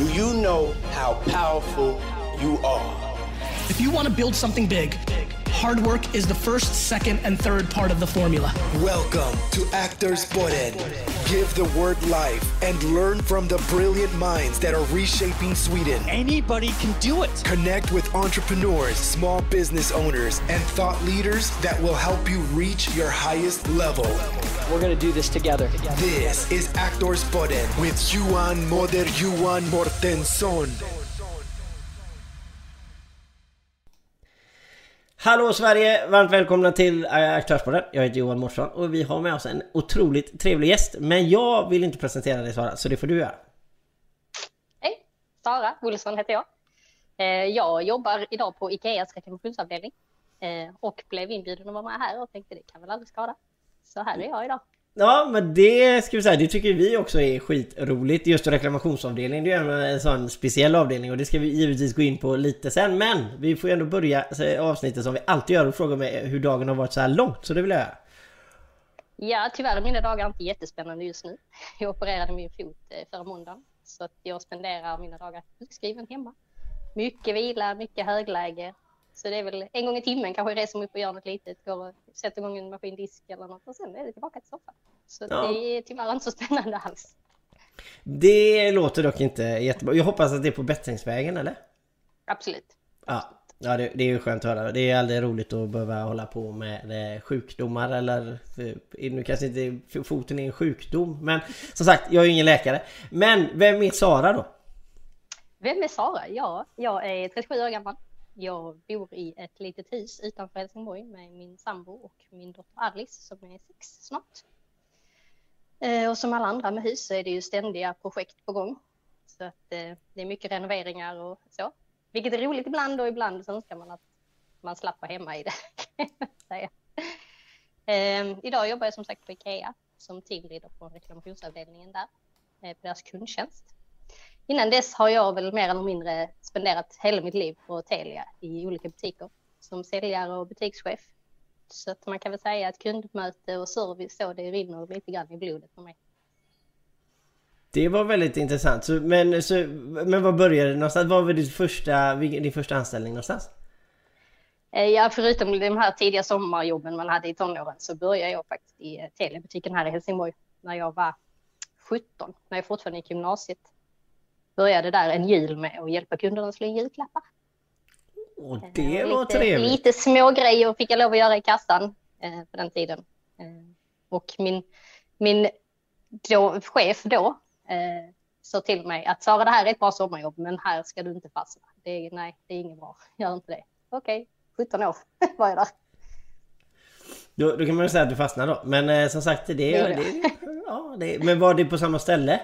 Do you know how powerful you are? If you want to build something big, hard work is the first, second, and third part of the formula. Welcome to Actors Podden. Give the word life and learn from the brilliant minds that are reshaping Sweden. Anybody can do it. Connect with entrepreneurs, small business owners, and thought leaders that will help you reach your highest level. We're going to do this together. This is Actors Podden with Johan Moder Johan Mortensson. Hallå Sverige! Varmt välkomna till eh, Aktörspodden. Jag heter Johan Mårtsson och vi har med oss en otroligt trevlig gäst. Men jag vill inte presentera dig Sara, så det får du göra. Hej! Sara Olsson heter jag. Eh, jag jobbar idag på Ikeas reklamationsavdelning eh, och blev inbjuden att vara med här och tänkte det kan väl aldrig skada. Så här är jag idag. Ja men det ska vi säga, det tycker vi också är skitroligt. Just reklamationsavdelningen, det är ju en sån speciell avdelning och det ska vi givetvis gå in på lite sen. Men vi får ju ändå börja eh, avsnittet som vi alltid gör och fråga mig eh, hur dagen har varit så här långt. Så det vill jag göra. Ja, tyvärr är mina dagar inte jättespännande just nu. Jag opererade min fot eh, förra måndagen så att jag spenderar mina dagar sjukskriven hemma. Mycket vila, mycket högläge. Så det är väl en gång i timmen kanske jag reser mig upp och gör något litet, går och sätter igång en maskindisk eller något och sen är det tillbaka till soffan. Så Ja. det är tyvärr inte så spännande alls. Det låter dock inte jättebra. Jag hoppas att det är på bättringsvägen eller? Absolut. Ja, ja det, det är ju skönt att höra. Det är aldrig roligt att behöva hålla på med eh, sjukdomar eller... eh, Nu kanske inte foten är en sjukdom men som sagt, jag är ju ingen läkare. Men vem är Sara då? Vem är Sara? Ja, jag är 37 år gammal. Jag bor i ett litet hus utanför Helsingborg med min sambo och min dotter Alice som är sex snart. Eh, och som alla andra med hus så är det ju ständiga projekt på gång. Så att eh, det är mycket renoveringar och så. Vilket är roligt ibland och ibland så önskar man att man slapp vara hemma i det. Ehm, idag jobbar jag som sagt på Ikea som teamleader på reklamationsavdelningen där, eh, på deras kundtjänst. Innan dess har jag väl mer eller mindre spenderat hela mitt liv på Telia i olika butiker som säljare och butikschef. Så att man kan väl säga att kundmöte och service så det rinner lite grann i blodet för mig. Det var väldigt intressant. Så, men, så, men vad började det någonstans? Vad var ditt första, din första anställning någonstans? Eh, Ja, förutom de här tidiga sommarjobben man hade i tonåren så började jag faktiskt i eh, Teliabutiken här i Helsingborg när jag var 17, när jag fortfarande gick gymnasiet. Började där en jul med att hjälpa kunderna att slå in julklappar. Och det Och var lite, trevligt. Lite små grejer fick jag lov att göra i kassan eh, på den tiden. Eh, och min, min då, chef då eh, sa till mig att Sara det här är ett bra sommarjobb men här ska du inte fastna. Det nej, det är inget bra. Gör inte det. Okej, 17 år var jag där. Då, då kan man ju säga att du fastnade då. Men eh, som sagt, det, det, det, ja, det Men var det på samma ställe?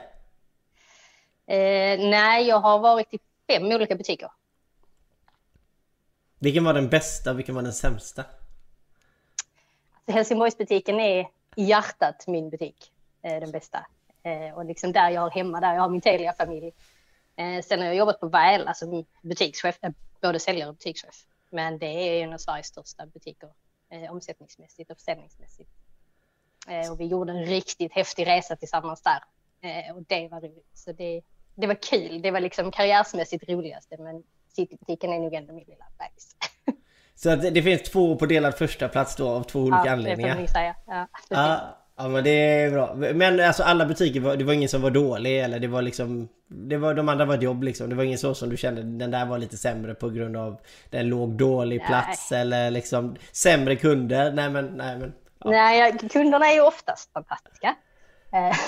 Eh, nej, jag har varit i fem olika butiker. Vilken var den bästa och vilken var den sämsta? Så Helsingborgsbutiken är i hjärtat min butik, eh, den bästa. Eh, och liksom där jag har hemma, där jag har min Telia-familj. Eh, sen har jag jobbat på Väl, alltså butikschef, eh, både säljare och butikschef. Men det är en av Sveriges största butiker eh, omsättningsmässigt och försäljningsmässigt. Eh, och vi gjorde en riktigt häftig resa tillsammans där. Eh, och det var roligt. Så det, det var kul. Det var liksom karriärsmässigt roligaste. Men Citybutiken är nog ändå min lilla bebis. Så att det, det finns två på delad första plats då av två olika Ja, det får anledningar. man ju säga. Ja. Ja, ja men det är bra. Men alltså alla butiker, var, det var ingen som var dålig eller det var liksom... Det var, de andra var ett jobb liksom. Det var ingen så som du kände den där var lite sämre på grund av den låg dålig Nej. plats eller liksom sämre kunder. Nej men, nej men. Ja. Nej, kunderna är ju oftast fantastiska.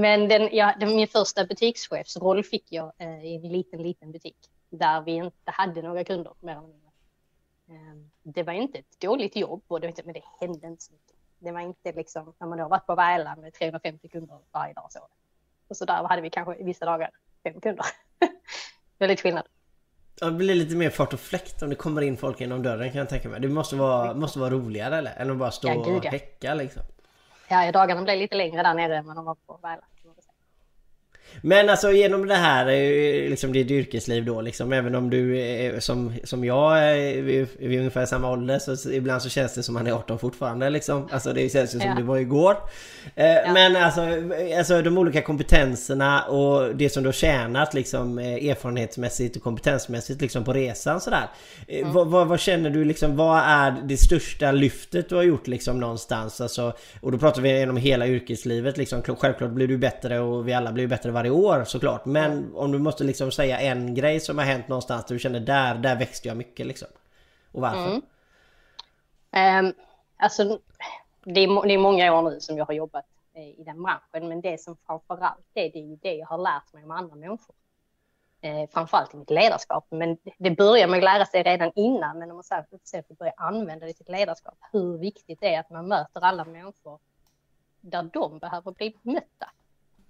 Men den, ja, den, min första butikschefsroll fick jag eh, i en liten, liten butik där vi inte hade några kunder mer eller mindre. Eh, Det var inte ett dåligt jobb, och det, var inte- men det hände inte så mycket. Det var inte liksom, när man då varit på Väla med 350 kunder varje dag så. Och så där hade vi kanske vissa dagar fem kunder. Väldigt skillnad. Ja, Det blir lite mer fart och fläkt om det kommer in folk genom dörren kan jag tänka mig. Det måste vara, måste vara roligare eller? Än att bara stå Ja, och häcka liksom. Ja, dagarna blev lite längre där nere än vad de var på Väla. kan man väl säga. Men alltså genom det här, eh, liksom ditt yrkesliv då liksom, även om du är som, som jag är, vi är ungefär samma ålder så ibland så känns det som man är 18 fortfarande liksom. Alltså det känns ju som Ja. det var igår. Eh, Men alltså, alltså de olika kompetenserna och det som du har tjänat liksom eh, erfarenhetsmässigt och kompetensmässigt liksom på resan sådär. Eh, Vad, vad, vad känner du liksom, vad är det största lyftet du har gjort liksom någonstans? Alltså, och då pratar vi genom hela yrkeslivet liksom. Självklart blir du bättre och vi alla blir bättre varje år såklart. Men om du måste liksom säga en grej som har hänt någonstans där du känner där, där växte jag mycket liksom. Och varför? Ehm, alltså, det är, det är många år nu som jag har jobbat eh, i den branschen, men det som framför allt är, det är det jag har lärt mig om andra människor. Eh, framförallt i mitt ledarskap, men det börjar att lära sig redan innan, men om man sen får börja använda det i sitt ledarskap, hur viktigt det är att man möter alla människor där de behöver bli mötta,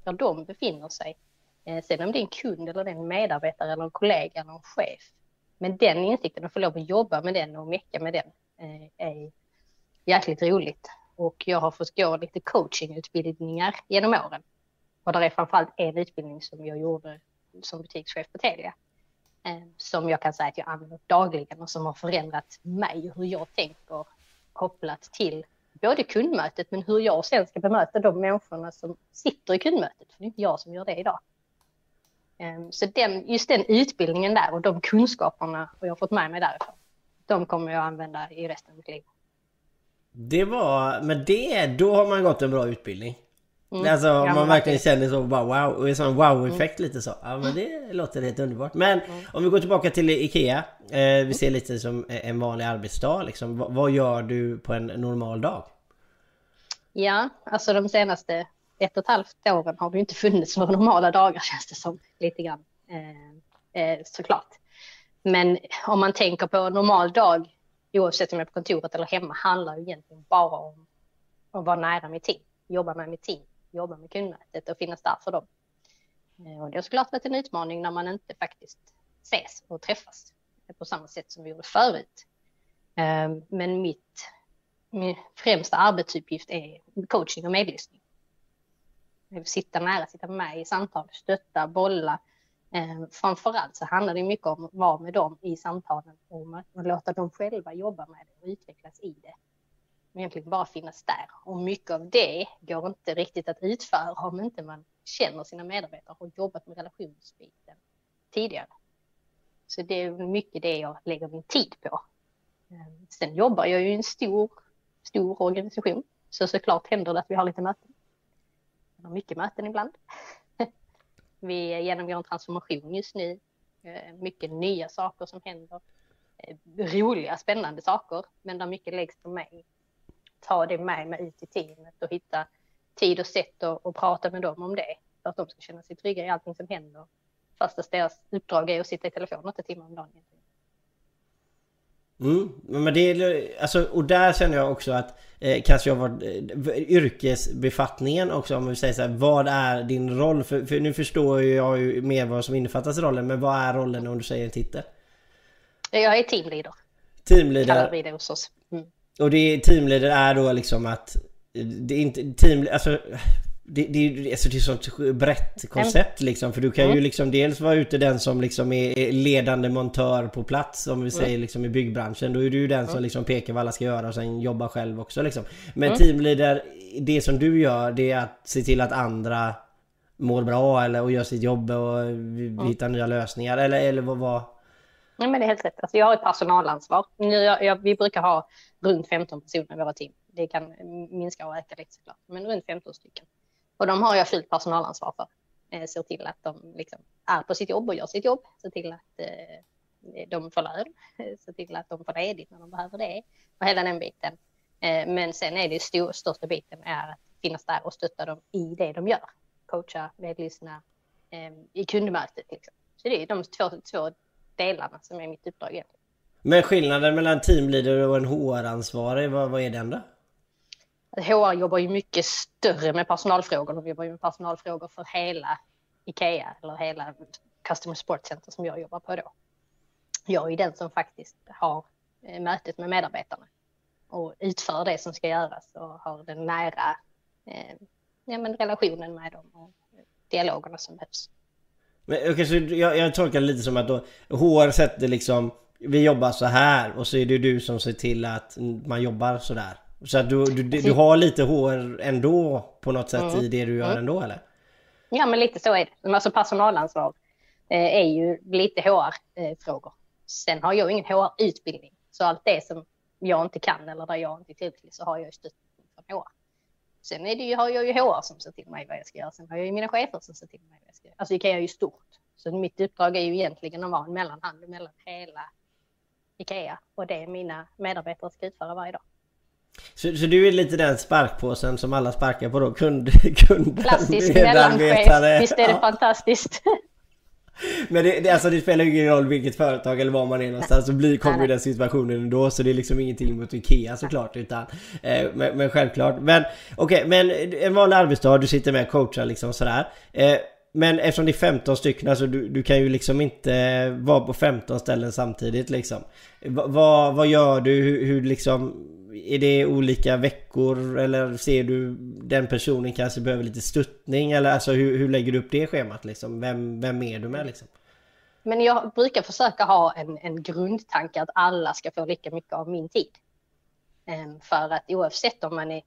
där de befinner sig. Eh, sen om det är en kund eller en medarbetare eller en kollega eller en chef, men den insikten, att få lov att jobba med den och mecka med den eh, är jäkligt roligt. Och jag har fått gå lite coachingutbildningar genom åren. Och där är framförallt en utbildning som jag gjorde som butikschef på Telia. Eh, som jag kan säga att jag använder dagligen och som har förändrat mig och hur jag tänker kopplat till både kundmötet men hur jag sen ska bemöta de människorna som sitter i kundmötet. För det är inte jag som gör det idag. Ehm, så den, just den utbildningen där och de kunskaperna och jag har fått med mig därifrån. De kommer jag använda i resten av mitt liv. Det var, men det, då har man gått en bra utbildning. Mm. Alltså om man verkligen känner så bara wow, och en sån wow-effekt lite så. Ja men det låter helt underbart. Men om vi går tillbaka till IKEA. Eh, vi ser lite som en vanlig arbetsdag liksom. Vad, vad gör du på en normal dag? Ja, alltså de senaste ett och ett halvt åren har det inte funnits några normala dagar känns det som lite grann. Eh, eh, såklart. Men om man tänker på en normal dag, oavsett om jag är på kontoret eller hemma, handlar ju egentligen bara om att vara nära mitt team, jobba med mitt team, jobba med kundmötet och finnas där för dem. Eh, och det har såklart varit en utmaning när man inte faktiskt ses och träffas på samma sätt som vi gjorde förut. Eh, men mitt min främsta arbetsuppgift är coaching och medlyssning. Sitta nära, sitta med i samtal, stötta, bolla. Eh, framförallt så handlar det mycket om att vara med dem i samtalen och låta dem själva jobba med det och utvecklas i det. Egentligen bara finnas där. Och mycket av det går inte riktigt att utföra om inte man känner sina medarbetare och har jobbat med relationsbiten tidigare. Så det är mycket det jag lägger min tid på. Ehm, sen jobbar jag ju i en stor stor organisation. Så såklart händer det att vi har lite möten. Vi har mycket möten ibland. Vi genomgår en transformation just nu. Eh, mycket nya saker som händer. Eh, roliga, spännande saker. Men där mycket läggs på mig. Ta det med mig ut i teamet och hitta tid och sätt att och prata med dem om det. För att de ska känna sig trygga i allting som händer. Fast att deras uppdrag är att sitta i telefon åtta timmar om dagen. Mm, men det är, alltså, och där känner jag också att eh, kanske jag var eh, yrkesbefattningen också om vi säger så här, vad är din roll? För, för nu förstår ju jag ju mer vad som innefattas i rollen men vad är rollen om du säger en titel? Jag är teamleader, kallar Teamleader vi det hos oss. Mm. och det teamleader är då liksom att det är inte team, alltså det, det, är- alltså det är ett sånt brett koncept liksom för du kan ju liksom dels vara ute den som liksom är ledande montör på plats om vi säger liksom i byggbranschen då är du ju den som liksom pekar vad alla ska göra och sen jobbar själv också liksom. Men teamleader, det som du gör det är att se till att andra mår bra eller och gör sitt jobb och vi hittar nya lösningar eller, eller vad vad Nej, men det är helt rätt. Alltså, jag har ett personalansvar. Jag, jag, vi brukar ha runt 15 personer i våra team. Det kan minska och öka lite såklart, men runt 15 stycken. Och de har jag fullt personalansvar för. Eh, ser till att de liksom är på sitt jobb och gör sitt jobb. Ser till att eh, de får lön. Eh, ser till att de får ledigt när de behöver det. Och hela den biten. Eh, men sen är det stor, största biten är att finnas där och stötta dem i det de gör. Coacha, medlyssna eh, i kundmötet. Liksom. Så det är de två, två delarna som är mitt uppdrag egentligen. Men skillnaden mellan teamleader och en HR-ansvarig, vad, vad är den då? HR jobbar ju mycket större med personalfrågor. De jobbar ju med personalfrågor för hela IKEA eller hela Customer Support Center som jag jobbar på då. Jag är den som faktiskt har eh, mötet med medarbetarna och utför det som ska göras och har den nära eh, ja, men relationen med dem och dialogerna som behövs. Men, okay, så jag, jag tolkar det lite som att då HR sätter liksom Vi jobbar så här och så är det du som ser till att man jobbar så där. Så att du, du, du har lite HR ändå på något sätt mm. i det du gör mm. ändå eller? Ja men lite så är det. Alltså personalansvar eh, är ju lite HR-frågor. Sen har jag ingen HR-utbildning. Så allt det som jag inte kan eller där jag inte är tillräcklig så har jag stöd från HR. Sen är det ju, har jag ju HR som ser till mig vad jag ska göra. Sen har jag ju mina chefer som ser till mig vad jag ska göra. Alltså Ikea är ju stort. Så mitt uppdrag är ju egentligen att vara en mellanhand mellan hela Ikea och det mina medarbetare ska utföra varje dag. Så, så du är lite den sparkpåsen som alla sparkar på då? Kund, Klassisk mellanchef, visst är det ja. fantastiskt? Men det, det, alltså det spelar ju ingen roll vilket företag eller var man är någonstans så blir, kommer ju den situationen ändå så det är liksom ingenting mot IKEA såklart utan eh, men, men, självklart. Men okej, okay, men en vanlig arbetsdag, du sitter med och coachar liksom sådär. Eh, men eftersom det är 15 stycken, alltså du, du kan ju liksom inte vara på 15 ställen samtidigt liksom. Va, vad, vad gör du? Hur, hur liksom är det olika veckor eller ser du den personen kanske behöver lite stöttning eller alltså hur, hur lägger du upp det schemat liksom? Vem, vem är du med liksom? Men jag brukar försöka ha en, en grundtanke att alla ska få lika mycket av min tid. Ehm, för att oavsett om man är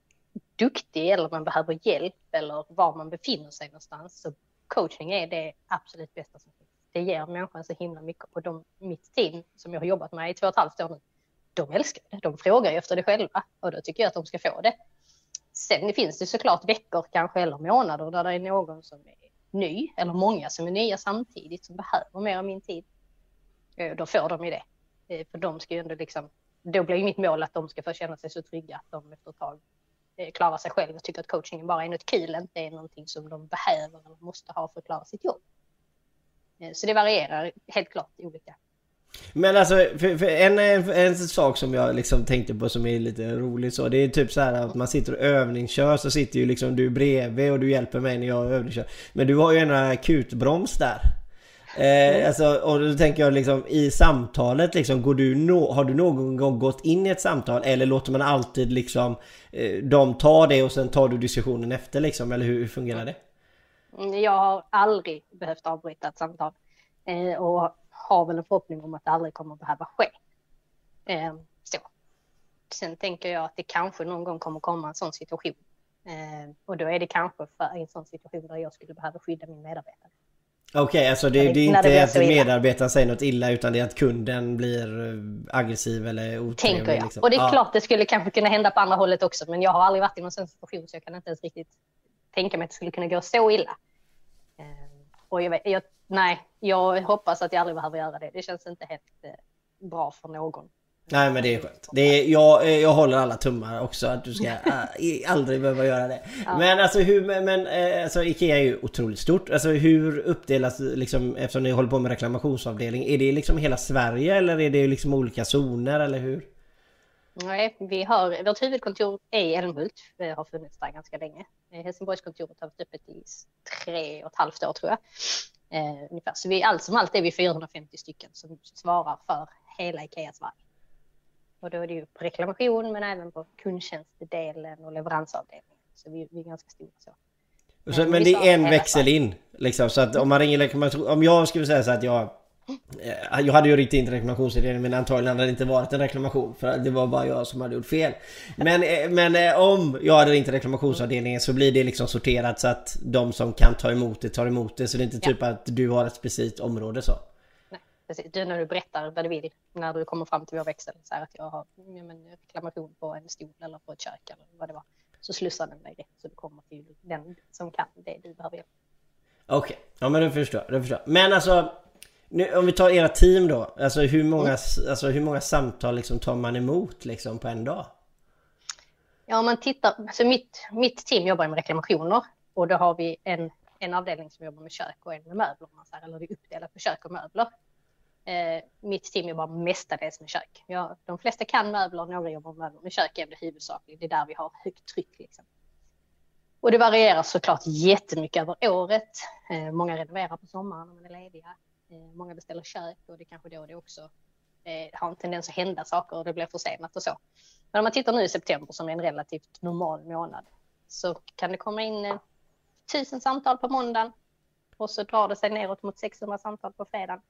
duktig eller man behöver hjälp eller var man befinner sig någonstans så coaching är det absolut bästa som finns. Det ger människan så himla mycket och de, mitt team som jag har jobbat med i två och ett halvt år nu de älskar det. De frågar ju efter det själva och då tycker jag att de ska få det. Sen finns det såklart veckor kanske eller månader där det är någon som är ny eller många som är nya samtidigt som behöver mer av min tid. Eh, då får de ju det. Eh, för de ska ju ändå liksom, då blir ju mitt mål att de ska få känna sig så trygga att de efter ett tag Eh, klara sig själv och tycker att coachingen bara är något kul, inte är någonting som de behöver eller måste ha för att klara sitt jobb. Eh, så det varierar helt klart olika. Men alltså, för, för en, en, en, sak som jag liksom tänkte på som är lite rolig så Det är typ så här att man sitter och övningskör så sitter ju liksom du bredvid och du hjälper mig när jag övningskör Men du har ju en akutbroms där Eh, alltså, och då tänker jag liksom i samtalet liksom, går du no har du någon gång gått in i ett samtal eller låter man alltid liksom eh, de ta det och sen tar du diskussionen efter liksom, eller hur, hur fungerar det? Mm, jag har aldrig behövt avbryta ett samtal. Eh, och har väl en förhoppning om att det aldrig kommer att behöva ske. Eh, så. Sen tänker jag att det kanske någon gång kommer komma en sån situation. Eh, och då är det kanske för en sån situation där jag skulle behöva skydda min medarbetare. Okej, okay, alltså det, det är inte att medarbetaren säger något illa utan det är att kunden blir eh, aggressiv eller otrevlig. Tänker jag. Liksom. Och det är ja. klart det skulle kanske kunna hända på andra hållet också men jag har aldrig varit i någon sån situation så jag kan inte ens riktigt tänka mig att det skulle kunna gå så illa. Eh, och jag, vet, jag nej, jag hoppas att jag aldrig behöver göra det. Det känns inte helt eh, bra för någon. Nej men det är skönt. Det är, jag, eh, jag håller alla tummar också att du ska äh, aldrig behöva göra det. Ja. Men alltså hur, men äh, alltså Ikea är ju otroligt stort. Alltså hur uppdelas liksom eftersom ni håller på med reklamationsavdelning. Är det liksom hela Sverige eller är det liksom olika zoner eller hur? Nej, vi har, vårt huvudkontor är i Älmhult. Vi har funnits där ganska länge. Helsingborgskontoret har varit öppet i tre och ett halvt år tror jag. Eh, ungefär. Så vi, allt som allt är vi 450 stycken som svarar för hela Ikea Sverige. Och då är det ju på reklamation men även på kundtjänstdelen och leveransavdelningen. Så vi, vi är ganska stora så. så men, det är en växel in liksom så att om man ringer reklamation, om jag skulle säga så att jag Eh, jag hade ju ringt in till reklamationsavdelningen men antagligen hade det inte varit en reklamation för det var bara jag som hade gjort fel. Men, eh, men eh, om jag hade ringt reklamationsavdelningen så blir det liksom sorterat så att de som kan ta emot det tar emot det. Så det är inte typ ja. att du har ett specifikt område så. Precis. Du när du berättar vad du vill när du kommer fram till vår växel. Så här att jag har ja, men, reklamation på en stol eller på ett kök eller vad det var. Så slussar den dig rätt så du kommer till den som kan det du behöver hjälp. Okej, okay. ja men du förstår, du förstår. Men alltså nu, om vi tar era team då. Alltså hur många, mm. alltså, hur många samtal liksom tar man emot liksom på en dag? Ja, om man tittar. Alltså mitt, mitt team jobbar med reklamationer och då har vi en, en avdelning som jobbar med kök och en med möbler. Man säger, eller det är uppdelat på kök och möbler. Eh, mitt team jobbar mestadels med kök. Ja, de flesta kan möbler, några jobbar med möbler, men kök är det huvudsakligen. Det är där vi har högt tryck. Liksom. Och det varierar såklart jättemycket över året. Eh, många renoverar på sommaren när man är lediga. Eh, många beställer kök och det kanske då det också eh, har en tendens att hända saker och det blir försenat och så. Men om man tittar nu i september som är en relativt normal månad så kan det komma in eh, tusen samtal på måndagen och så drar det sig neråt mot 600 samtal på fredagen.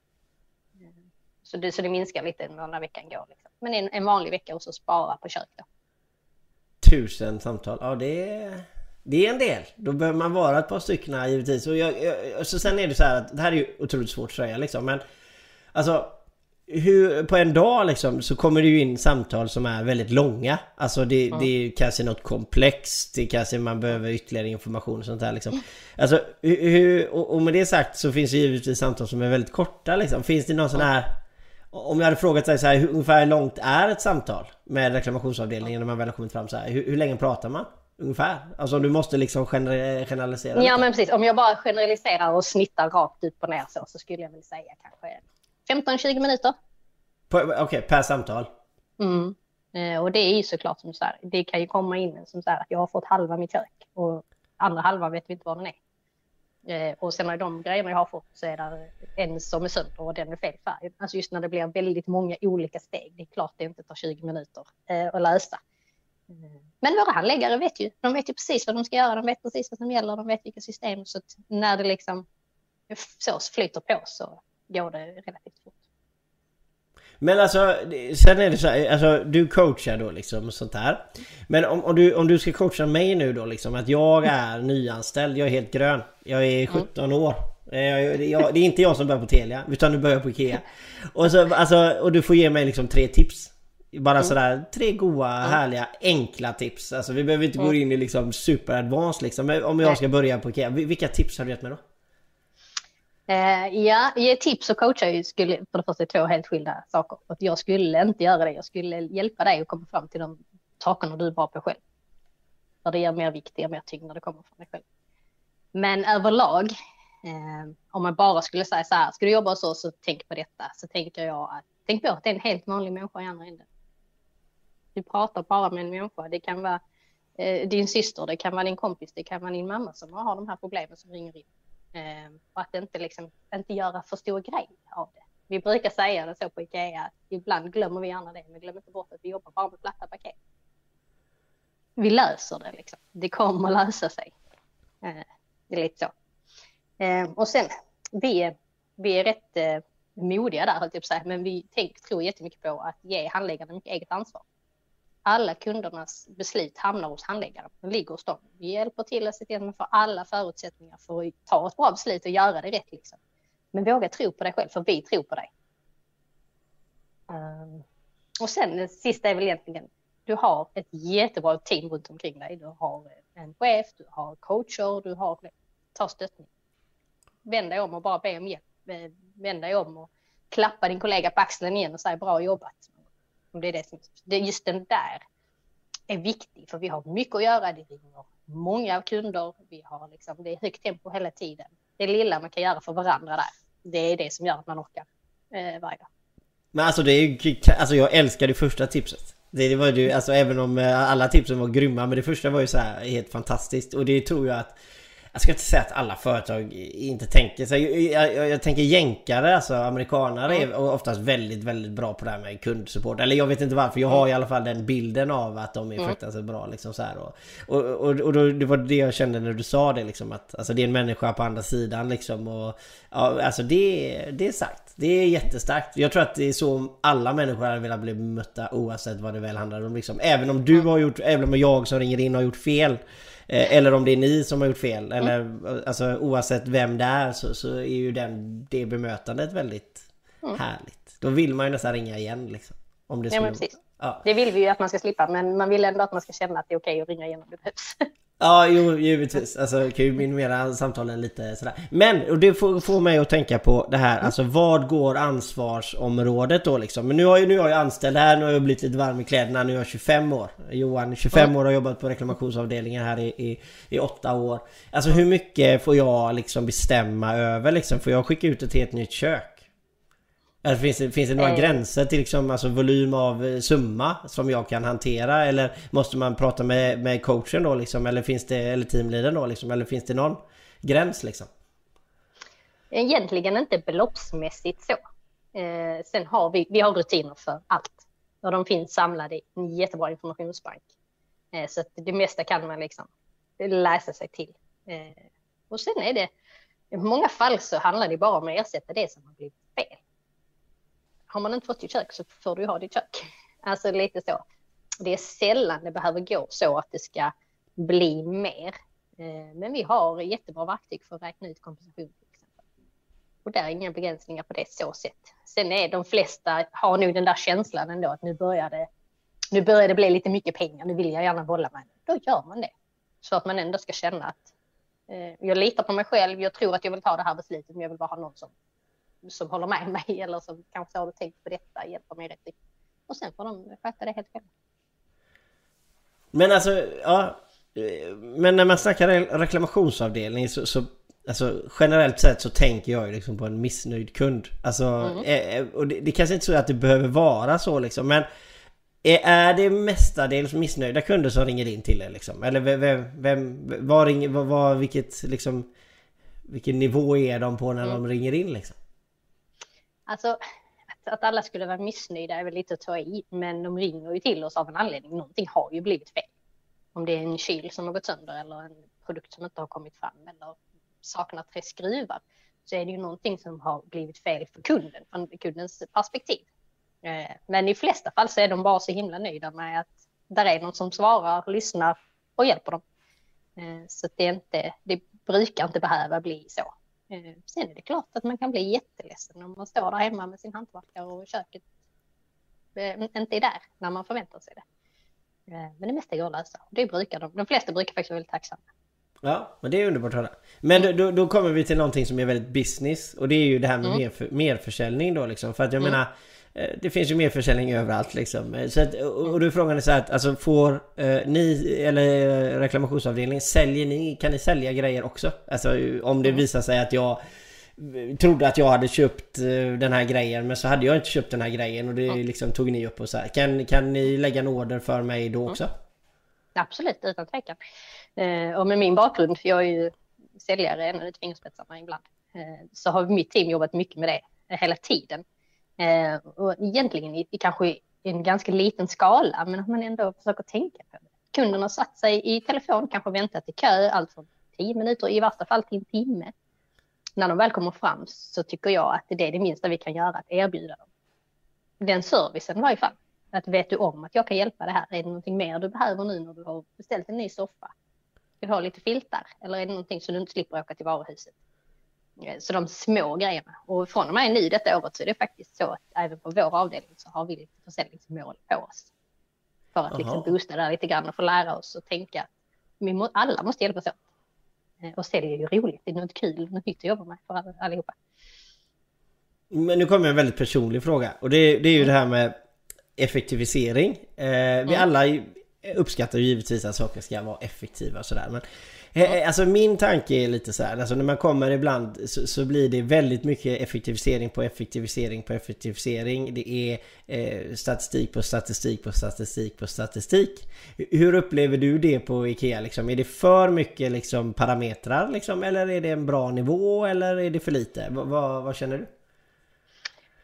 Så det, så det minskar lite när veckan går. Liksom. Men en, en vanlig vecka och så spara på kök då. Tusen samtal, ja det är... Det är en del. Då behöver man vara ett par stycken givetvis. Och jag, jag, så sen är det så här att det här är ju otroligt svårt att säga liksom. Men alltså hur, på en dag liksom så kommer det ju in samtal som är väldigt långa. Alltså det, mm. det är kanske något komplext. Det kanske man behöver ytterligare information och sånt där liksom. Alltså hur, och, med det sagt så finns det givetvis samtal som är väldigt korta liksom. Finns det någon sån här om jag hade frågat dig så här, hur, ungefär hur långt är ett samtal med reklamationsavdelningen när man väl har kommit fram så här? Hur, hur länge pratar man? Ungefär? Alltså du måste liksom generalisera? Ja men precis, om jag bara generaliserar och snittar rakt upp och ner så, så skulle jag väl säga kanske 15-20 minuter. Okej, okay, per samtal? Mm. Eh, och det är ju såklart som så här, det kan ju komma in som så här att jag har fått halva mitt kök och andra halva vet vi inte vad den är. Eh, och sen är de grejerna jag har fått så är det en som är sönder och den är fel färg. Alltså just när det blir väldigt många olika steg. Det är klart det inte tar 20 minuter eh, att lösa. Mm. Men våra handläggare vet ju. De vet ju precis vad de ska göra. De vet precis vad som gäller. De vet vilka system. Så att när det liksom så flyter på så går det relativt fort. Men alltså, sen är det så här, alltså du coachar då liksom sånt här. Men om, om, du, om du ska coacha mig nu då liksom att jag är nyanställd, jag är helt grön. Jag är 17 mm. år. Jag, jag, det är inte jag som börjar på Telia, utan du börjar på Ikea. Och, så, alltså, och du får ge mig liksom tre tips. Bara mm. sådär tre goa, mm. härliga, enkla tips. Alltså vi behöver inte mm. gå in i liksom super advanced liksom. Men om jag ska börja på Ikea, vilka tips har du gett mig då? Eh, ja, ge tips och coacha ju skulle för det första två helt skilda saker. Att jag skulle inte göra det. Jag skulle hjälpa dig att komma fram till de sakerna du är bra på själv. För det ger mer vikt, det ger mer tyngd när det kommer från dig själv. Men överlag, eh, om man bara skulle säga så här, ska du jobba så, så tänk på detta. Så tänker jag att, tänk på att det är en helt vanlig människa i andra änden. Du pratar bara med en människa. Det kan vara eh, din syster, det kan vara din kompis, det kan vara din mamma som har de här problemen som ringer in. Eh, och att inte, liksom, inte göra för stor grej av det. Vi brukar säga det så på Ikea, att ibland glömmer vi gärna det, men glöm inte bort att vi jobbar bara med platta paket. Vi löser det liksom. Det kommer lösa sig. Eh, det är lite så. Eh, och sen, vi, vi är rätt eh, modiga där, höll jag på att säga, men vi tänk, tror jättemycket på att ge handläggarna mycket eget ansvar alla kundernas beslut hamnar hos handläggaren. De ligger hos dem. Vi hjälper till att se till att man får alla förutsättningar för att ta ett bra beslut och göra det rätt. Liksom. Men våga tro på dig själv, för vi tror på dig. Um, och sen det sista är väl egentligen, du har ett jättebra team runt omkring dig. Du har en chef, du har coacher, du har, ta stöttning. Vänd dig om och bara be om hjälp. Vänd dig om och klappa din kollega på axeln igen och säga bra jobbat. Om det är det som, det, just den där är viktig för vi har mycket att göra. Det ringer många kunder. Vi har liksom, det är högt tempo hela tiden. Det lilla man kan göra för varandra där. Det är det som gör att man orkar eh, varje dag. Men alltså det är ju, alltså jag älskar det första tipset. Det, det var ju, alltså även om eh, alla tipsen var grymma, men det första var ju så här helt fantastiskt. Och det tror jag att jag ska inte säga att alla företag inte tänker så. Jag, jag, jag tänker jänkare, alltså amerikanare mm. är oftast väldigt, väldigt bra på det här med kundsupport. Eller jag vet inte varför. Jag har i alla fall den bilden av att de är mm. fruktansvärt bra liksom så här. Och, och, och, och då, det var det jag kände när du sa det liksom att alltså det är en människa på andra sidan liksom och ja, alltså det, det är sagt. Det är jättestarkt. Jag tror att det är så alla människor hade velat bli mötta oavsett vad det väl handlar om liksom. Även om du har gjort, även om jag som ringer in har gjort fel eller om det är ni som har gjort fel. Mm. Eller alltså oavsett vem det är så, så är ju den, det bemötandet väldigt mm. härligt. Då vill man ju nästan ringa igen liksom. Om det ja, men precis. Ja. Det vill vi ju att man ska slippa men man vill ändå att man ska känna att det är okej att ringa igen om det behövs. Ja, jo, givetvis. Alltså kan ju minimera samtalen lite sådär. Men, och det får, får mig att tänka på det här, mm. alltså vad går ansvarsområdet då liksom? Men nu har, ju, nu jag anställd här, nu har jag blivit lite varm i kläderna, nu är jag 25 år. Johan, 25 mm. år har jobbat på reklamationsavdelningen här i, i, i åtta år. Alltså hur mycket får jag liksom bestämma över liksom? Får jag skicka ut ett helt nytt kök? Eller finns det, finns det några eh. gränser till liksom, alltså volym av eh, summa som jag kan hantera? Eller måste man prata med, med coachen då liksom? Eller finns det, eller teamleadern då liksom? Eller finns det någon gräns liksom? Egentligen inte beloppsmässigt så. Eh, sen har vi, vi har rutiner för allt. Och de finns samlade i en jättebra informationsbank. Eh, så det mesta kan man liksom läsa sig till. Eh, och sen är det I många fall så handlar det bara om att ersätta det som har blivit. Har man inte fått ditt kök så får du ha ditt kök. Alltså lite så. Det är sällan det behöver gå så att det ska bli mer. Eh, men vi har jättebra verktyg för att räkna ut kompensation till exempel. Och där är inga begränsningar på det så sätt. Sen är de flesta har nog den där känslan ändå att nu börjar det, nu börjar det bli lite mycket pengar, nu vill jag gärna bolla med det. Då gör man det. Så att man ändå ska känna att eh, jag litar på mig själv, jag tror att jag vill ta det här beslutet, men jag vill bara ha någon som, som håller med mig eller som kanske har tänkt på detta, hjälper mig rätt Och sen får de sköta det helt själva. Men alltså, ja. Men när man snackar reklamationsavdelning så, så Alltså generellt sett så tänker jag ju liksom på en missnöjd kund. Alltså, mm. eh, och det, det kanske inte är så att det behöver vara så liksom men är det mestadels missnöjda kunder som ringer in till er liksom? Eller vem, vem vad ringer, vad, vad, vilket liksom Vilken nivå är de på när mm. de ringer in liksom? Alltså att alla skulle vara missnöjda är väl lite att ta i, men de ringer ju till oss av en anledning. Någonting har ju blivit fel. Om det är en kyl som har gått sönder eller en produkt som inte har kommit fram eller saknar tre skruvar så är det ju någonting som har blivit fel för kunden, från kundens perspektiv. Eh, men i flesta fall så är de bara så himla nöjda med att där är någon som svarar, lyssnar och hjälper dem. Eh, så det, är inte, det brukar inte behöva bli så. Eh, sen är det klart att man kan bli jätteledsen om man står där hemma med sin hantverkare och köket eh, inte är där när man förväntar sig det. Eh, men det mesta går att lösa. Det brukar de, de flesta brukar faktiskt vara väldigt tacksamma. Ja, men det är underbart att höra. Men då, då kommer vi till någonting som är väldigt business och det är ju det här med mm. mer, merförsäljning då liksom. För att jag mm. menar Eh, det finns ju mer försäljning överallt liksom. Eh, så att, och då är frågan så att, alltså får eh, ni, eller reklamationsavdelningen, säljer ni, kan ni sälja grejer också? Alltså om det mm. visar sig att jag trodde att jag hade köpt den här grejen men så hade jag inte köpt den här grejen och det liksom tog ni upp och så här. Kan, kan ni lägga en order för mig då också? Mm. Absolut, utan tvekan. Eh, och med min bakgrund, för jag är ju säljare ända ut fingerspetsarna ibland, eh, så har mitt team jobbat mycket med det hela tiden. Eh, och egentligen i, i kanske en ganska liten skala, men att man ändå försöker tänka på det. Kunden har satt sig i telefon, kanske väntat i kö, allt från tio minuter, i värsta fall till en timme. När de väl kommer fram så tycker jag att det är det minsta vi kan göra, att erbjuda dem. Den servicen i varje fall. Att vet du om att jag kan hjälpa det här? Är det någonting mer du behöver nu när du har beställt en ny soffa? Vill ha lite filtar? Eller är det någonting så du inte slipper åka till varuhuset? Eh, så de små grejerna. Och från och med nu detta året så är det faktiskt så att även på vår avdelning så har vi lite försäljningsmål på oss. För att liksom boosta där lite grann och få lära oss att tänka att vi må, alla måste hjälpas åt. Eh, och sälj är ju roligt, det är något kul, något nytt att jobba med för allihopa. Men nu kommer en väldigt personlig fråga och det, det är ju mm. det här med effektivisering. Eh, vi mm. alla uppskattar ju givetvis att saker ska vara effektiva och sådär. Men Eh, eh, alltså min tanke är lite så här, alltså när man kommer ibland så, så, blir det väldigt mycket effektivisering på effektivisering på effektivisering. Det är eh, statistik på statistik på statistik på statistik. Hur upplever du det på IKEA liksom? Är det för mycket liksom parametrar liksom? Eller är det en bra nivå eller är det för lite? V vad känner du?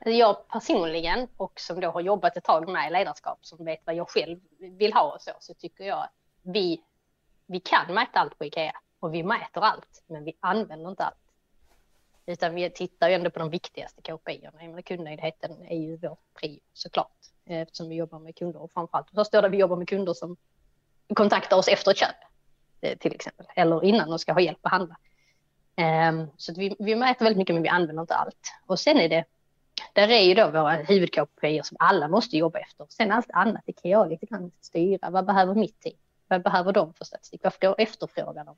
Alltså, jag personligen och som då har jobbat ett tag med ledarskap som vet vad jag själv vill ha och så, så tycker jag att vi vi kan mäta allt på Ikea och vi mäter allt, men vi använder inte allt. Utan vi tittar ju ändå på de viktigaste KPI-erna. Kundnöjdheten är ju vår prio såklart, eftersom vi jobbar med kunder och framförallt först då vi jobbar med kunder som kontaktar oss efter ett köp eh, till exempel, eller innan de ska ha hjälp att handla. Ehm, så så vi, vi mäter väldigt mycket men vi använder inte allt. Och sen är det, där är ju då våra huvud-KPI som alla måste jobba efter. Sen allt annat, det kan jag lite grann styra. Vad behöver mitt team? Vad behöver de för statistik? Vad efterfrågar de?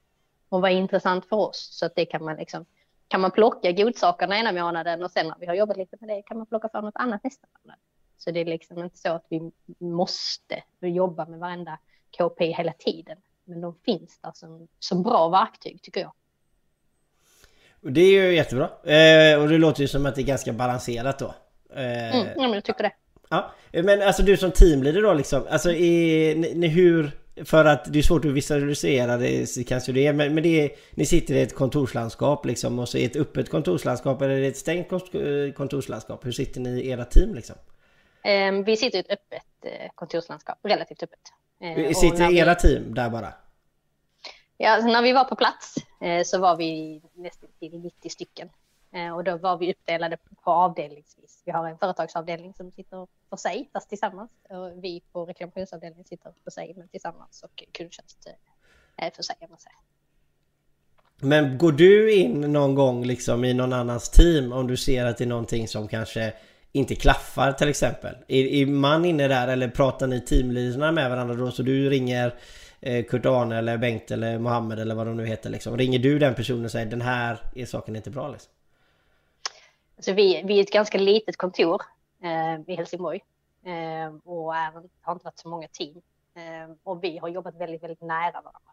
Och vad är intressant för oss? Så att det kan man liksom, kan man plocka godsakerna ena månaden och sen när vi har jobbat lite med det kan man plocka fram något annat nästa månad. Så det är liksom inte så att vi måste jobba med varenda KP hela tiden. Men de finns där som, som bra verktyg tycker jag. Och det är ju jättebra. Eh, och det låter ju som att det är ganska balanserat då. Eh, mm, ja, men jag tycker det. Ja, men alltså du som teamleader då liksom, alltså är, ni, hur för att det är svårt att visualisera det kanske det är, men, men det är, ni sitter i ett kontorslandskap liksom och så är ett öppet kontorslandskap eller är det ett stängt kontorslandskap? Hur sitter ni i era team liksom? Um, vi sitter i ett öppet eh, kontorslandskap, relativt öppet. Uh, sitter era vi... team där bara? Ja, alltså när vi var på plats eh, Eh, så var vi nästan till 90 stycken. Eh, och då var vi uppdelade på avdelningsvis. Vi har en företagsavdelning som sitter för sig, fast tillsammans. Och vi på reklamationsavdelningen sitter för sig, men tillsammans. Och kundtjänst eh, för sig, om man säger. Men går du in någon gång liksom i någon annans team om du ser att det är någonting som kanske inte klaffar till exempel? Är, är man inne där eller pratar ni teamledarna med varandra då så du ringer Eh, Kurt-Arne eller Bengt eller Mohammed eller vad de nu heter liksom. Ringer du den personen och säger den här är saken inte bra liksom? Alltså vi, vi är ett ganska litet kontor eh, i Helsingborg eh, och är, har inte varit så många team. Eh, och vi har jobbat väldigt, väldigt nära varandra.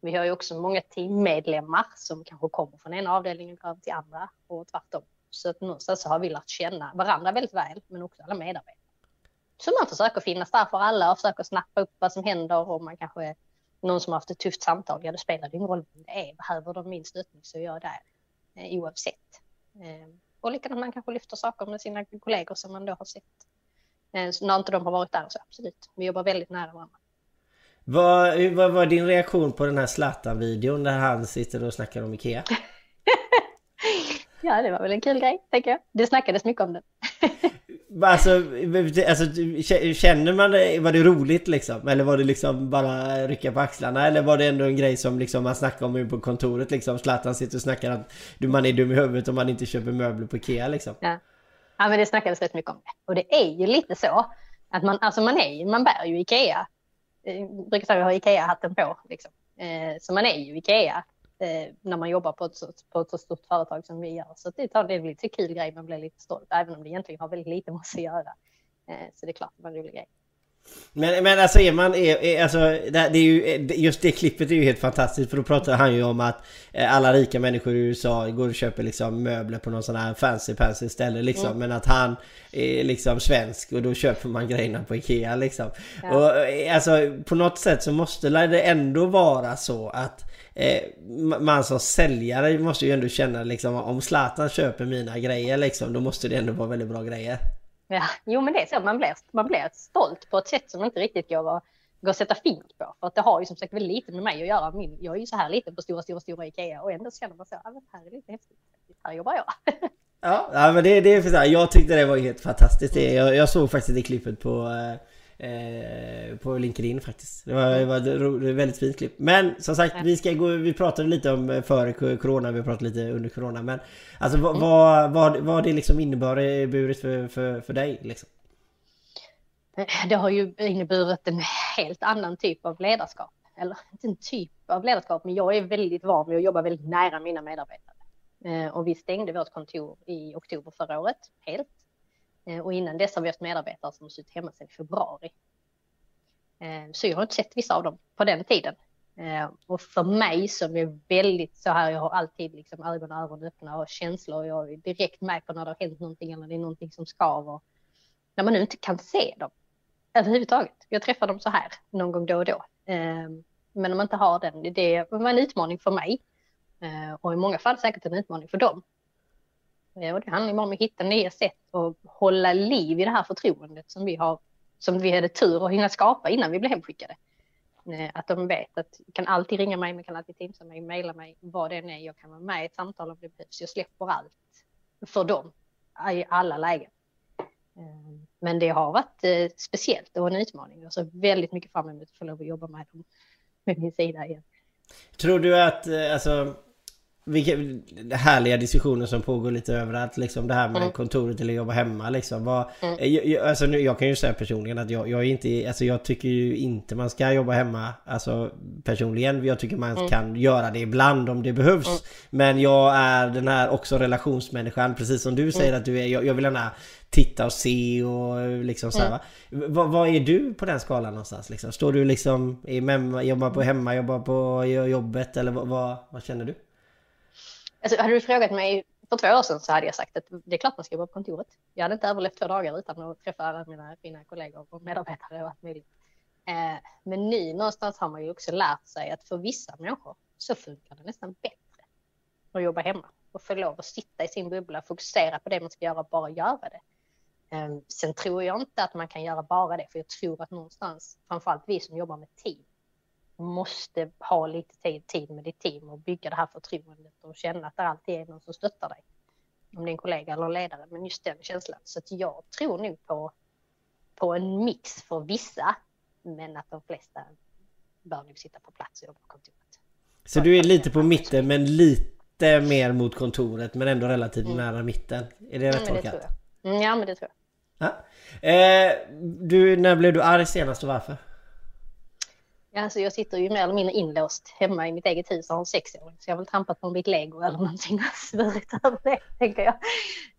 Vi har ju också många teammedlemmar som kanske kommer från ena avdelningen över till andra och tvärtom. Så att någonstans så har vi lärt känna varandra väldigt väl, men också alla medarbetare. Så man försöker finnas där för alla och försöker snappa upp vad som händer och man kanske någon som har haft ett tufft samtal, ja det spelar ingen roll vem det är. Behöver de min stöttning så är jag där eh, oavsett. Eh, och likadant man kanske lyfter saker med sina kollegor som man då har sett. Eh, så när inte de har varit där så absolut. Vi jobbar väldigt nära varandra. Vad, vad var din reaktion på den här Zlatan-videon där han sitter och snackar om Ikea? ja, det var väl en kul grej, tänker jag. Det snackades mycket om den. alltså, alltså, känner man det, var det roligt liksom? Eller var det liksom bara rycka på axlarna? Eller var det ändå en grej som liksom man snackar om på kontoret liksom? Zlatan sitter och snackar att man är dum i huvudet om man inte köper möbler på Ikea liksom. Ja, ja men det snackades rätt mycket om det. Och det är ju lite så att man, alltså man är man bär ju Ikea Jag brukar säga att jag har Ikea-hatten på. Liksom. Eh, så man är ju Ikea eh, när man jobbar på ett, så, på ett så stort företag som vi gör. Så det, det är lite kul grej, man blir lite stolt, även om det egentligen har väldigt lite med oss att göra. Eh, så det är klart det var en rolig grej. Men, men alltså är man, är, är, alltså det, är ju, just det klippet är ju helt fantastiskt för då pratar han ju om att eh, alla rika människor i USA går och köper liksom möbler på någon sån här fancy fancy ställe liksom mm. men att han är liksom svensk och då köper man grejerna på Ikea liksom. Ja. Och eh, alltså på något sätt så måste det ändå vara så att eh, man som säljare måste ju ändå känna liksom om Zlatan köper mina grejer liksom då måste det ändå vara väldigt bra grejer. Ja, jo men det är så, man blir, man blir stolt på ett sätt som inte riktigt går att, går att sätta fingret på. För att det har ju som sagt väldigt lite med mig att göra. Min, jag är ju så här liten på stora, stora, stora Ikea och ändå känner man så, ah, här är lite häftigt. Här jobbar jag. Ja, men det, det är för så här, jag tyckte det var helt fantastiskt. Det, jag, jag såg faktiskt det klippet på eh, eh, på LinkedIn faktiskt. Det var, det var ett väldigt fint klipp. Men som sagt, vi ska gå, vi pratade lite om eh, före Corona, vi pratade lite under Corona. Men alltså vad, mm. vad, vad, vad det liksom inneburit för, för, för dig liksom? Det har ju inneburit en helt annan typ av ledarskap. Eller inte en typ av ledarskap, men jag är väldigt van vid att jobba väldigt nära mina medarbetare. Eh, och vi stängde vårt kontor i oktober förra året helt Eh, och innan dess har vi haft medarbetare som har suttit hemma sedan i februari. Eh, så jag har inte sett vissa av dem på den tiden. Eh, och för mig som är väldigt så här, jag har alltid liksom ögon och öron öppna och känslor. Jag är direkt med på när det har hänt någonting eller det är någonting som skaver. När man nu inte kan se dem överhuvudtaget. Jag träffar dem så här någon gång då och då. Men om man inte har den, det var en utmaning för mig. Och i många fall säkert en utmaning för dem. Eh, och det handlar om att hitta nya sätt att hålla liv i det här förtroendet som vi har, som vi hade tur att hinna skapa innan vi blev hemskickade. Eh, att de vet att kan alltid ringa mig, man kan alltid teamsa mig, mejla mig, vad det än är. Jag kan vara med i ett samtal om det behövs. Jag släpper allt för dem i alla lägen. Eh, men det har varit speciellt och en utmaning. Jag ser väldigt mycket fram emot att få lov att jobba med dem med min sida igen. Tror du att, alltså vilka härliga diskussioner som pågår lite överallt liksom det här med mm. kontoret eller jobba hemma liksom. Vad, mm. jag, alltså, nu, jag kan ju säga personligen att jag, jag är inte, alltså jag tycker ju inte man ska jobba hemma. Alltså personligen, jag tycker man mm. kan göra det ibland om det behövs. Mm. Men jag är den här också relationsmänniskan, precis som du säger mm. att du är. Jag, jag vill gärna titta och se och liksom så här, mm. vad, vad, är du på den skalan någonstans liksom? Står du liksom, är, jobbar på hemma, jobbar på jobbet eller vad, vad, vad känner du? Alltså, hade du frågat mig för två år sedan så hade jag sagt att det är klart man ska jobba på kontoret. Jag hade inte överlevt två dagar utan att träffa alla mina fina kollegor och medarbetare och allt möjligt. Eh, men nu någonstans har man ju också lärt sig att för vissa människor så funkar det nästan bättre att jobba hemma och få lov att sitta i sin bubbla, fokusera på det man ska göra och bara göra det. Eh, sen tror jag inte att man kan göra bara det, för jag tror att någonstans, framförallt vi som jobbar med team, måste ha lite tid, tid med ditt team och bygga det här förtroendet och känna att det alltid är någon som stöttar dig. Om det är en kollega eller ledare, men just den känslan. Så att jag tror nog på, på en mix för vissa, men att de flesta bör nog sitta på plats och jobba på kontoret. Så du är lite på mitten men lite mer mot kontoret men ändå relativt nära mitten? Är det rätt Mm, tolkat? Mm, ja, men det tror jag. Ja. Eh, du, när blev du arg senast och varför? Ja, alltså jag sitter ju mer eller mindre inlåst hemma i mitt eget hus och har en sexåring. Så jag har väl trampat på en bit lego eller någonting och svurit över det, tänker jag.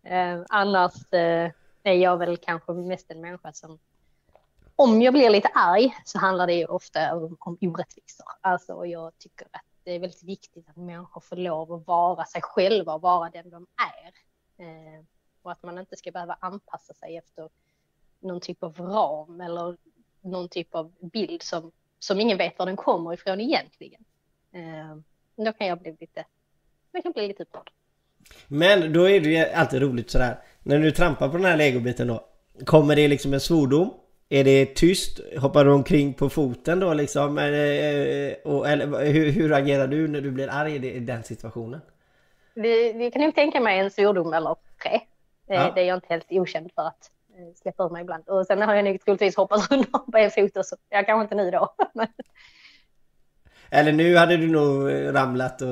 Eh, annars eh, är jag väl kanske mest en människa som... Om jag blir lite arg så handlar det ju ofta om, om orättvisor. Alltså jag tycker att det är väldigt viktigt att människor får lov att vara sig själva och vara den de är. Eh, och att man inte ska behöva anpassa sig efter någon typ av ram eller någon typ av bild som, som ingen vet var den kommer ifrån egentligen. Eh, då kan jag bli lite, jag kan bli lite upprörd. Men då är det ju alltid roligt sådär När du trampar på den här legobiten då Kommer det liksom en svordom? Är det tyst? Hoppar du omkring på foten då liksom? Eller, och, eller hur, hur agerar du när du blir arg i den situationen? Vi, vi kan nog tänka mig en svordom eller tre. Eh, Ja. Det är jag inte helt okänd för att eh, släppa ur mig ibland. Och sen har jag nog troligtvis hoppat runt på en fot och så. Jag kanske inte nu då. Men, Eller nu hade du nog ramlat och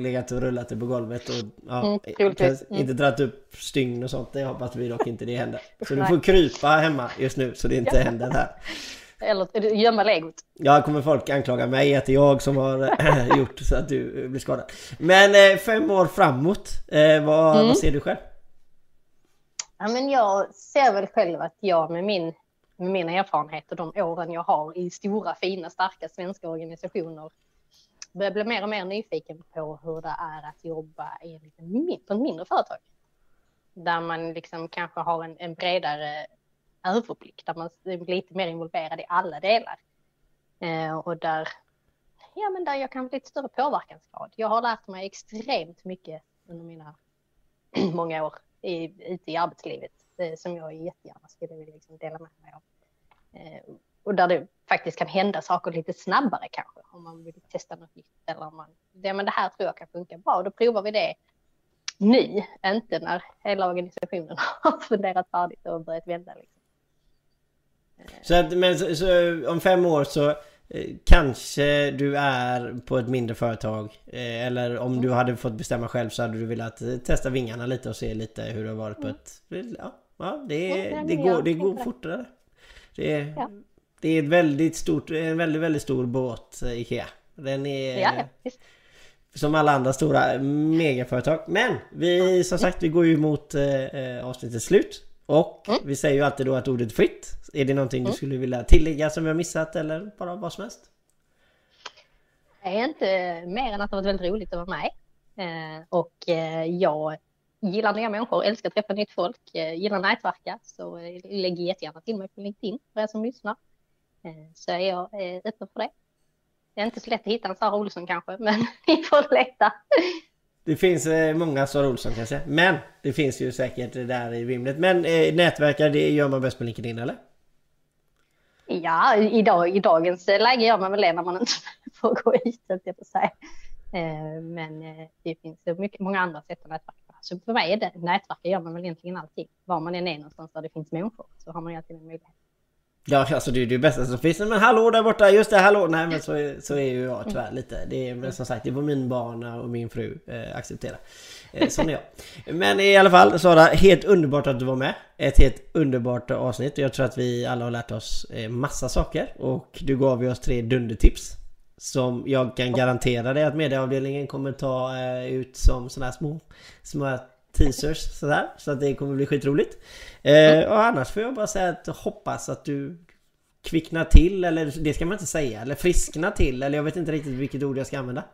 legat och rullat på golvet och ja, Mm, Mm. inte dragit upp stygn och sånt. Det hoppas vi dock inte det händer. Så du får krypa hemma just nu så det inte händer här. eller gömma legot. Ja, kommer folk anklaga mig att det är jag som har äh, gjort så att du blir skadad. Men eh, fem år framåt, eh, vad, Mm. vad ser du själv? Ja, men jag ser väl själv att jag med, min, med mina erfarenheter, de åren jag har i stora, fina, starka svenska organisationer börjar bli mer och mer nyfiken på hur det är att jobba i en liten, på ett mindre företag. Där man liksom kanske har en, en bredare överblick, där man är lite mer involverad i alla delar. Eh, och där, ja, men där jag kan bli lite större påverkansgrad. Jag har lärt mig extremt mycket under mina många år i, ute i arbetslivet eh, som jag jättegärna skulle vilja liksom dela med mig av. Eh, och där det faktiskt kan hända saker lite snabbare kanske om man vill testa något nytt eller om man, det, men det här tror jag kan funka bra och då provar vi det nu, inte när hela organisationen har funderat färdigt och börjat vända. Liksom. Så, att, men, så, så om fem år så kanske du är på ett mindre företag. Eh, eller om du hade fått bestämma själv så hade du velat eh, testa vingarna lite och se lite hur det har varit på ett... Ja, ja det, Mm, det, går, det går fortare. Det det är ett väldigt stort, en väldigt, väldigt stor båt, eh, Ikea. Den är... Som alla andra stora megaföretag. Men vi som sagt vi går ju mot eh, eh, avsnittets slut. Och Mm. vi säger ju alltid då att ordet fritt. Är det någonting du skulle vilja tillägga som har missat eller bara vad som helst? Det är inte mer än att det varit väldigt roligt att vara med. Eh, och eh, jag gillar nya människor, älskar att träffa nytt folk, eh, gillar nätverka. Så eh, lägg jättegärna till mig på LinkedIn för er som lyssnar. Eh, så är jag eh, öppen för det. Det är inte så lätt att hitta en Sara Olsson kanske, men ni får leta. Det finns eh, många Sara Olsson kanske. Men det finns ju säkert det där i vimlet. Men eh, nätverkar det gör man bäst på LinkedIn eller? Ja, idag, i dagens läge gör man väl det när man inte får gå ut, jag på säga. Eh, Men eh, det finns så mycket, många andra sätt att nätverka. Så för mig är det, nätverka gör man väl egentligen alltid. Var man än är någonstans där det finns människor så har man ju alltid en möjlighet. Ja alltså det är det bästa som finns. Men hallå där borta, just det, hallå! Nej men så, så är ju jag tyvärr lite. Det är, men som sagt, det får min barn och min fru eh, acceptera. Eh, sån är jag. Men i alla fall Sara, helt underbart att du var med. Ett helt underbart avsnitt jag tror att vi alla har lärt oss eh, massa saker. Och du gav ju oss tre dundertips. Som jag kan garantera dig att medieavdelningen kommer ta eh, ut som såna här små, små teasers sådär. Så att det kommer bli skitroligt. Eh, och annars får jag bara säga att hoppas att du kvicknar till eller det ska man inte säga. Eller frisknar till eller jag vet inte riktigt vilket ord jag ska använda.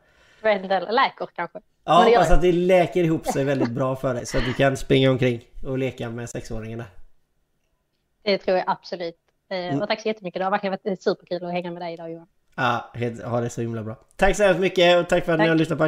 Läker kanske. Ja, hoppas att det läker ihop sig väldigt bra för dig så att du kan springa omkring och leka med sexåringen där. Det tror jag absolut. Eh, Mm. Och tack så jättemycket. Det har verkligen varit superkul att hänga med dig idag Johan. Ja, ha det så himla bra. Tack så hemskt mycket och tack för att ni Tack. har lyssnat på